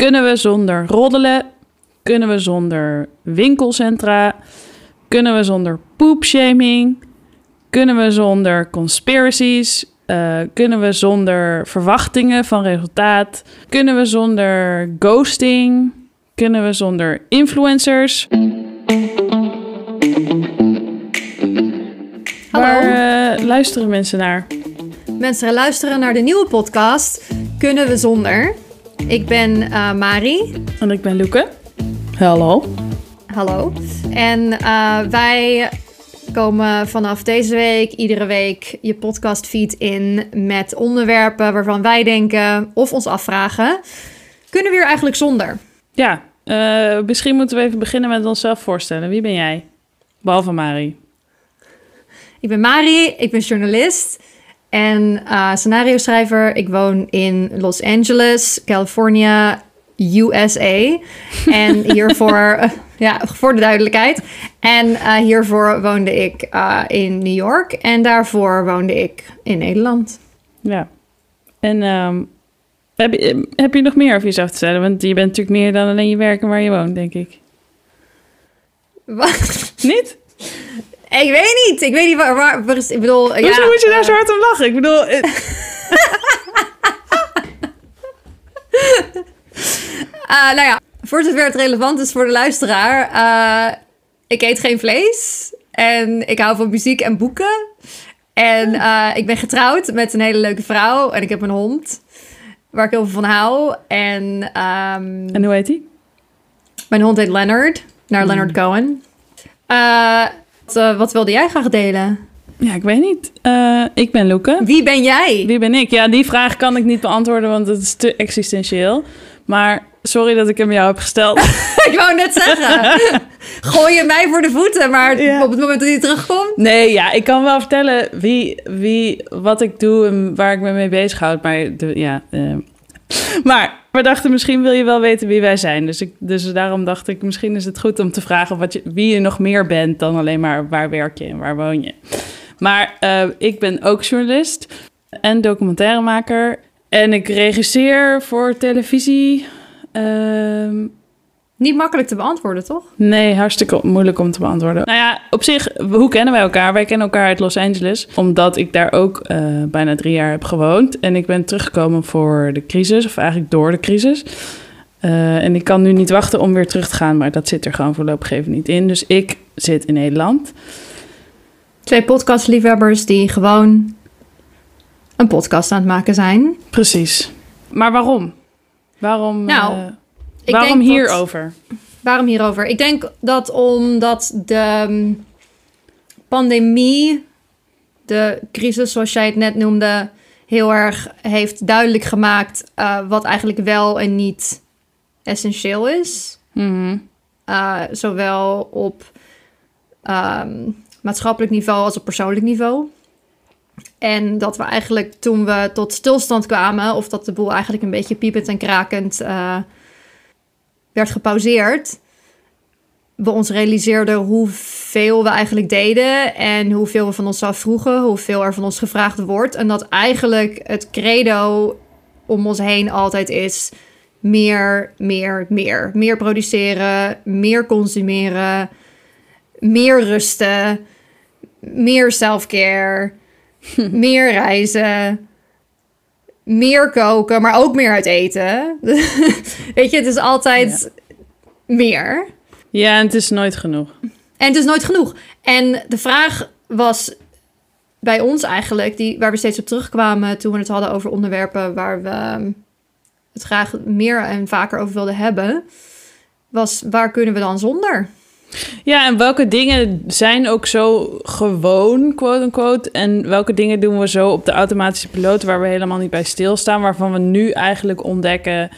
Kunnen we zonder roddelen? Kunnen we zonder winkelcentra? Kunnen we zonder poopshaming? Kunnen we zonder conspiracies? Uh, kunnen we zonder verwachtingen van resultaat? Kunnen we zonder ghosting? Kunnen we zonder influencers? Hallo. Waar uh, luisteren mensen naar? Mensen luisteren naar de nieuwe podcast Kunnen we zonder? Ik ben uh, Mari. En ik ben Loeke. Hallo. Hallo. En uh, wij komen vanaf deze week iedere week je podcastfeed in met onderwerpen waarvan wij denken of ons afvragen: kunnen we hier eigenlijk zonder? Ja, uh, misschien moeten we even beginnen met onszelf voorstellen. Wie ben jij? Behalve Mari. Ik ben Mari, ik ben journalist en uh, scenario schrijver. Ik woon in Los Angeles, California, USA. En hiervoor, uh, ja, voor de duidelijkheid. En uh, hiervoor woonde ik uh, in New York. En daarvoor woonde ik in Nederland. Ja. En um, heb, je, heb je nog meer over jezelf te zeggen? Want je bent natuurlijk meer dan alleen je werk en waar je woont, denk ik. Wat? Niet? Ik weet niet. Ik weet niet waar. waar, waar is, ik bedoel. Hoezo ja, moet je daar zo hard om lachen? Ik bedoel. eh, Uh, nou ja, voor zover het relevant is voor de luisteraar. Uh, ik eet geen vlees. En ik hou van muziek en boeken. En uh, ik ben getrouwd met een hele leuke vrouw. En ik heb een hond. Waar ik heel veel van hou. En, um, en hoe heet die? Mijn hond heet Leonard. Naar Leonard Cohen. Uh, wat, wat, wilde jij graag delen? Ja, ik weet niet. Uh, ik ben Loeke. Wie ben jij? Wie ben ik? Ja, die vraag kan ik niet beantwoorden, want het is te existentieel. Maar sorry dat ik hem jou heb gesteld. ik wou net zeggen. Gooi je mij voor de voeten, maar ja. op het moment dat hij terugkomt... Nee, ja, ik kan wel vertellen wie, wie, wat ik doe en waar ik me mee bezighoud. Maar de, ja... Uh. Maar we dachten, misschien wil je wel weten wie wij zijn. Dus, ik, dus daarom dacht ik, misschien is het goed om te vragen wat je, wie je nog meer bent dan alleen maar waar werk je en waar woon je. Maar uh, ik ben ook journalist en documentairemaker. En ik regisseer voor televisie. Uh, Niet makkelijk te beantwoorden, toch? Nee, hartstikke moeilijk om te beantwoorden. Nou ja, op zich, hoe kennen wij elkaar? Wij kennen elkaar uit Los Angeles, omdat ik daar ook uh, bijna drie jaar heb gewoond. En ik ben teruggekomen voor de crisis, of eigenlijk door de crisis. Uh, en ik kan nu niet wachten om weer terug te gaan, maar dat zit er gewoon voorlopig even niet in. Dus ik zit in Nederland. Twee podcastliefhebbers die gewoon een podcast aan het maken zijn. Precies. Maar waarom? Waarom, nou, uh, waarom hierover? Dat, waarom hierover? Ik denk dat omdat de um, pandemie, de crisis zoals jij het net noemde, heel erg heeft duidelijk gemaakt uh, wat eigenlijk wel en niet essentieel is. Mm -hmm. uh, zowel op um, maatschappelijk niveau als op persoonlijk niveau. En dat we eigenlijk toen we tot stilstand kwamen, of dat de boel eigenlijk een beetje piepend en krakend uh, werd gepauzeerd, we ons realiseerden hoeveel we eigenlijk deden en hoeveel we van onszelf vroegen, hoeveel er van ons gevraagd wordt. En dat eigenlijk het credo om ons heen altijd is meer, meer, meer. Meer produceren, meer consumeren, meer rusten, meer self-care meer reizen, meer koken, maar ook meer uit eten. Weet je, het is altijd ja. meer. Ja, en het is nooit genoeg. En het is nooit genoeg. En de vraag was bij ons eigenlijk, die, waar we steeds op terugkwamen toen we het hadden over onderwerpen waar we het graag meer en vaker over wilden hebben, was waar kunnen we dan zonder? Ja, en welke dingen zijn ook zo gewoon, quote unquote, en welke dingen doen we zo op de automatische piloot waar we helemaal niet bij stilstaan, waarvan we nu eigenlijk ontdekken,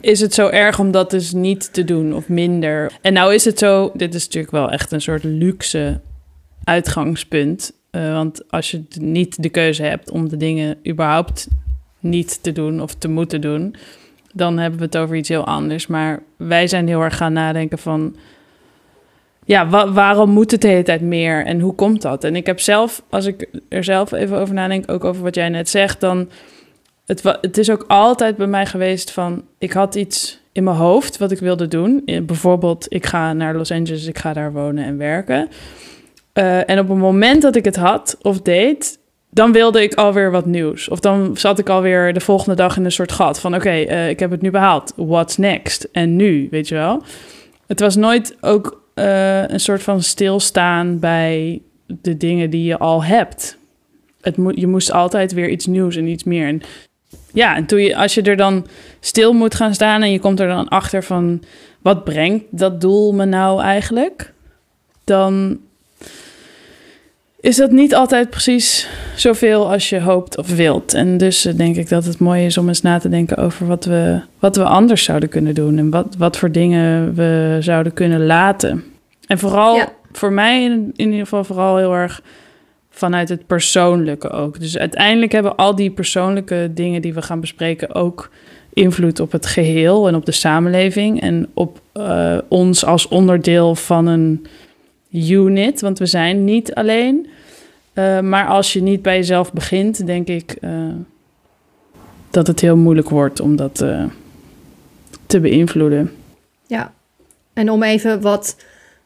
is het zo erg om dat dus niet te doen of minder? En nou is het zo, dit is natuurlijk wel echt een soort luxe uitgangspunt, uh, want als je niet de keuze hebt om de dingen überhaupt niet te doen of te moeten doen, dan hebben we het over iets heel anders. Maar wij zijn heel erg gaan nadenken van... Ja, wa waarom moet het de hele tijd meer en hoe komt dat? En ik heb zelf, als ik er zelf even over nadenk... ook over wat jij net zegt, dan het, het is ook altijd bij mij geweest van... Ik had iets in mijn hoofd wat ik wilde doen. Eh, Bijvoorbeeld, ik ga naar Los Angeles, ik ga daar wonen en werken. Eh, en op het moment dat ik het had of deed... dan wilde ik alweer wat nieuws. Of dan zat ik alweer de volgende dag in een soort gat van... oké, eh, ik heb het nu behaald. What's next? En nu, weet je wel? Het was nooit ook eh, een soort van stilstaan bij de dingen die je al hebt. Je moest altijd weer iets nieuws en iets meer. En ja, en toen je, als je er dan stil moet gaan staan en je komt er dan achter van wat brengt dat doel me nou eigenlijk, dan is dat niet altijd precies zoveel als je hoopt of wilt. En dus eh, denk ik dat het mooi is om eens na te denken over wat we, wat we anders zouden kunnen doen en wat, wat voor dingen we zouden kunnen laten. En vooral Ja. voor mij in, in ieder geval vooral heel erg vanuit het persoonlijke ook. Dus uiteindelijk hebben al die persoonlijke dingen die we gaan bespreken ook invloed op het geheel en op de samenleving en op eh, ons als onderdeel van een unit, want we zijn niet alleen. Eh, maar als je niet bij jezelf begint, denk ik eh, dat het heel moeilijk wordt om dat eh, te beïnvloeden. Ja, en om even wat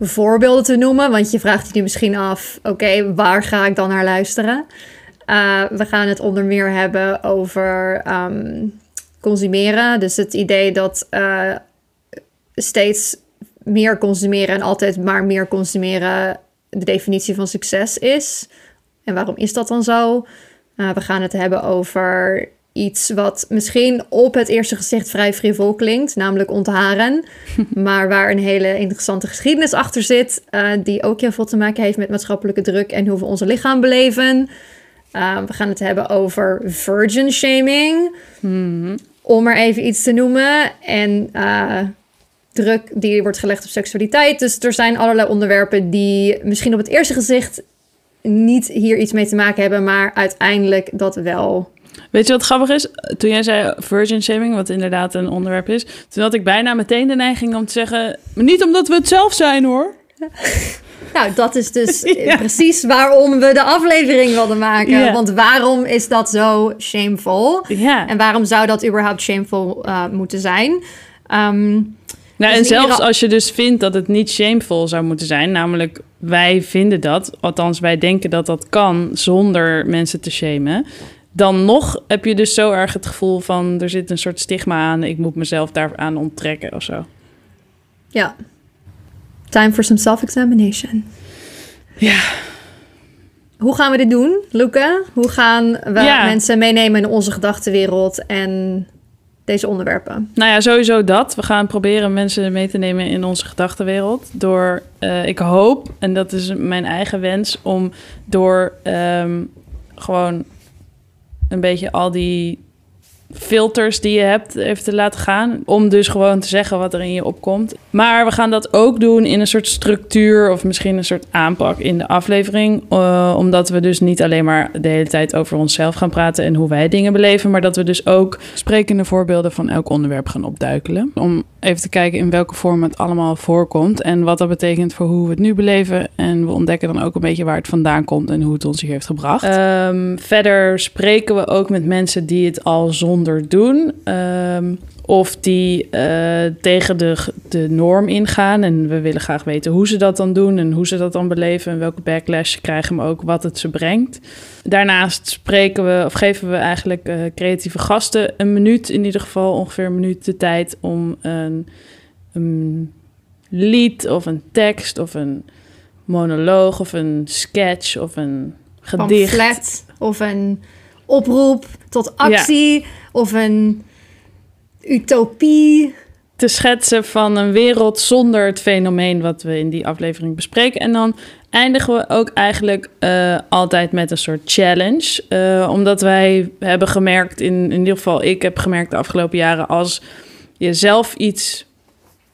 voorbeelden te noemen, want je vraagt je nu misschien af, oké, waar ga ik dan naar luisteren? We gaan het onder meer hebben over ehm, consumeren. Dus het idee dat steeds meer consumeren en altijd maar meer consumeren de definitie van succes is. En waarom is dat dan zo? Uh, we gaan het hebben over iets wat misschien op het eerste gezicht vrij frivol klinkt, namelijk ontharen. maar waar een hele interessante geschiedenis achter zit, uh, die ook heel veel te maken heeft met maatschappelijke druk en hoe we onze lichaam beleven. Uh, we gaan het hebben over virgin shaming, hmm. om er even iets te noemen. En uh, druk die wordt gelegd op seksualiteit. Dus er zijn allerlei onderwerpen die misschien op het eerste gezicht niet hier iets mee te maken hebben, maar uiteindelijk dat wel. Weet je wat grappig is? Toen jij zei virgin shaming, wat inderdaad een onderwerp is, toen had ik bijna meteen de neiging om te zeggen, maar niet omdat we het zelf zijn hoor. Nou, dat is dus ja. precies waarom we de aflevering wilden maken. Ja. Want waarom is dat zo shameful? Ja. En waarom zou dat überhaupt shameful uh, moeten zijn? Um, nou, dus en zelfs als je dus vindt dat het niet shameful zou moeten zijn, namelijk wij vinden dat, althans wij denken dat dat kan zonder mensen te shamen, dan nog heb je dus zo erg het gevoel van er zit een soort stigma aan, ik moet mezelf daaraan onttrekken of zo. Ja. Time for some self-examination. Ja. Hoe gaan we dit doen, Luca? Hoe gaan we ja. mensen meenemen in onze gedachtenwereld en deze onderwerpen? Nou ja, sowieso dat. We gaan proberen mensen mee te nemen in onze gedachtenwereld. Door, uh, ik hoop, en dat is mijn eigen wens, om door um, gewoon een beetje al die filters die je hebt even te laten gaan. Om dus gewoon te zeggen wat er in je opkomt. Maar we gaan dat ook doen in een soort structuur of misschien een soort aanpak in de aflevering. Uh, omdat we dus niet alleen maar de hele tijd over onszelf gaan praten en hoe wij dingen beleven. Maar dat we dus ook sprekende voorbeelden van elk onderwerp gaan opduikelen. Om even te kijken in welke vorm het allemaal voorkomt. En wat dat betekent voor hoe we het nu beleven. En we ontdekken dan ook een beetje waar het vandaan komt en hoe het ons hier heeft gebracht. Um, verder spreken we ook met mensen die het al zonder doen. Um, of die uh, tegen de, de norm ingaan. En we willen graag weten hoe ze dat dan doen en hoe ze dat dan beleven en welke backlash ze krijgen, maar ook wat het ze brengt. Daarnaast spreken we of geven we eigenlijk uh, creatieve gasten een minuut, in ieder geval ongeveer een minuut de tijd om een, lied of een tekst of een monoloog of een sketch of een gedicht. Of een oproep tot actie ja. of een utopie. Te schetsen van een wereld zonder het fenomeen wat we in die aflevering bespreken. En dan eindigen we ook eigenlijk uh, altijd met een soort challenge. Uh, omdat wij hebben gemerkt, in, in ieder geval ik heb gemerkt de afgelopen jaren, als je zelf iets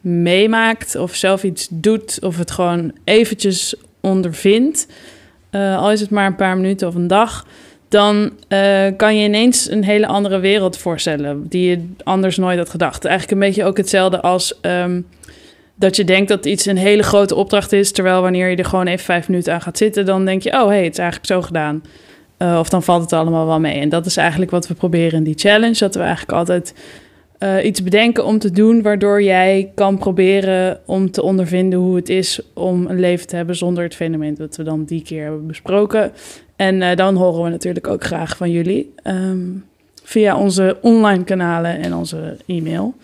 meemaakt of zelf iets doet of het gewoon eventjes ondervindt, uh, al is het maar een paar minuten of een dag, dan uh, kan je ineens een hele andere wereld voorstellen die je anders nooit had gedacht. Eigenlijk een beetje ook hetzelfde als um, dat je denkt dat iets een hele grote opdracht is, terwijl wanneer je er gewoon even vijf minuten aan gaat zitten, dan denk je, oh hey, het is eigenlijk zo gedaan. Uh, of dan valt het allemaal wel mee. En dat is eigenlijk wat we proberen in die challenge. Dat we eigenlijk altijd uh, iets bedenken om te doen waardoor jij kan proberen om te ondervinden hoe het is om een leven te hebben zonder het fenomeen dat we dan die keer hebben besproken. En uh, dan horen we natuurlijk ook graag van jullie um, via onze online kanalen en onze e-mail.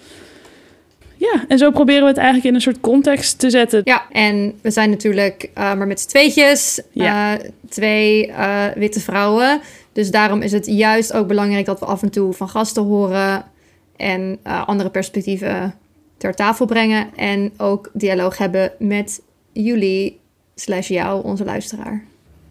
Ja, en zo proberen we het eigenlijk in een soort context te zetten. Ja, en we zijn natuurlijk uh, maar met z'n tweetjes, ja. twee witte vrouwen. Dus daarom is het juist ook belangrijk dat we af en toe van gasten horen en uh, andere perspectieven ter tafel brengen. En ook dialoog hebben met jullie, slash jou, onze luisteraar.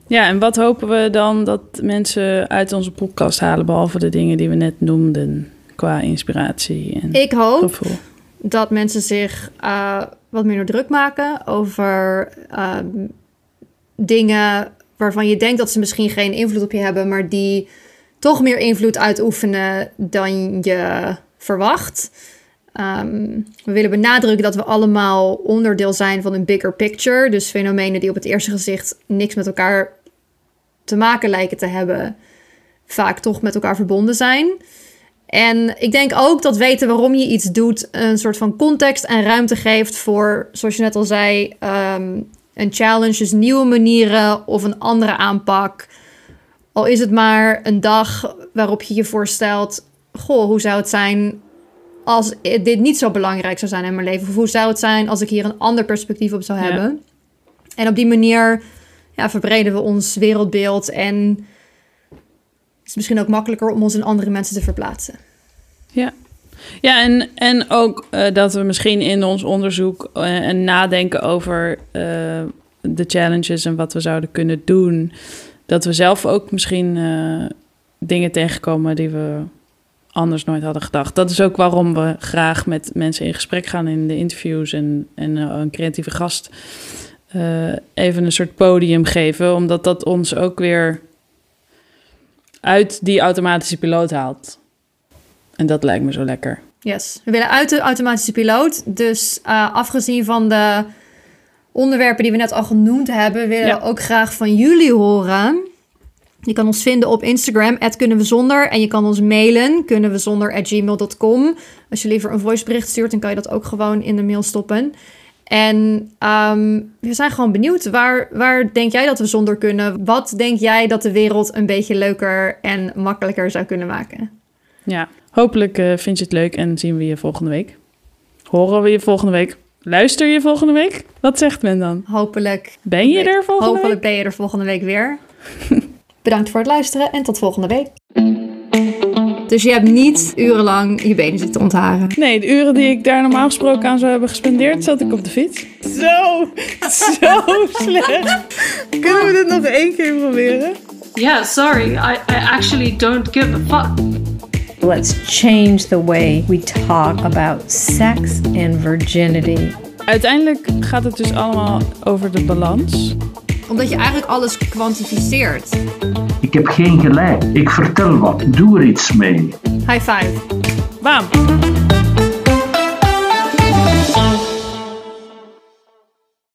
Ja, en wat hopen we dan dat mensen uit onze podcast halen, behalve de dingen die we net noemden qua inspiratie en Ik hoop gevoel. dat mensen zich uh, wat minder druk maken over uh, dingen waarvan je denkt dat ze misschien geen invloed op je hebben, maar die toch meer invloed uitoefenen dan je verwacht. Um, we willen benadrukken dat we allemaal onderdeel zijn van een bigger picture. Dus fenomenen die op het eerste gezicht niks met elkaar te maken lijken te hebben, vaak toch met elkaar verbonden zijn. En ik denk ook dat weten waarom je iets doet een soort van context en ruimte geeft voor, zoals je net al zei, um, een challenge, dus nieuwe manieren of een andere aanpak. Al is het maar een dag waarop je je voorstelt: goh, hoe zou het zijn als dit niet zo belangrijk zou zijn in mijn leven? Of hoe zou het zijn als ik hier een ander perspectief op zou hebben? En op die manier ja, verbreden we ons wereldbeeld en is het misschien ook makkelijker om ons in andere mensen te verplaatsen. Ja. Ja, en, en ook uh, dat we misschien in ons onderzoek uh, en nadenken over uh, de challenges en wat we zouden kunnen doen, dat we zelf ook misschien dingen tegenkomen die we anders nooit hadden gedacht. Dat is ook waarom we graag met mensen in gesprek gaan in de interviews en, en uh, een creatieve gast uh, even een soort podium geven, omdat dat ons ook weer uit die automatische piloot haalt. En dat lijkt me zo lekker. Yes, we willen uit de automatische piloot. Dus uh, afgezien van de onderwerpen die we net al genoemd hebben, willen ja. we ook graag van jullie horen. Je kan ons vinden op Instagram, kunnen we zonder. En je kan ons mailen, kunnen we zonder gmail.com. Als je liever een voicebericht stuurt, dan kan je dat ook gewoon in de mail stoppen. En um, we zijn gewoon benieuwd. Waar, waar denk jij dat we zonder kunnen? Wat denk jij dat de wereld een beetje leuker en makkelijker zou kunnen maken? Ja, hopelijk uh, vind je het leuk en zien we je volgende week. Horen we je volgende week. Luister je volgende week? Wat zegt men dan? Hopelijk. Ben je er volgende Hopelijk week? ben je er volgende week weer. Bedankt voor het luisteren en tot volgende week. Dus je hebt niet urenlang je benen zitten ontharen. Nee, de uren die ik daar normaal gesproken aan zou hebben gespendeerd, zat ik op de fiets. Zo, zo slecht. Kunnen we dit nog één keer proberen? Yeah, sorry. I, I actually don't give a fuck. Let's change the way we talk about sex and virginity. Uiteindelijk gaat het dus allemaal over de balans omdat je eigenlijk alles kwantificeert. Ik heb geen gelijk. Ik vertel wat. Doe er iets mee. High five. Bam.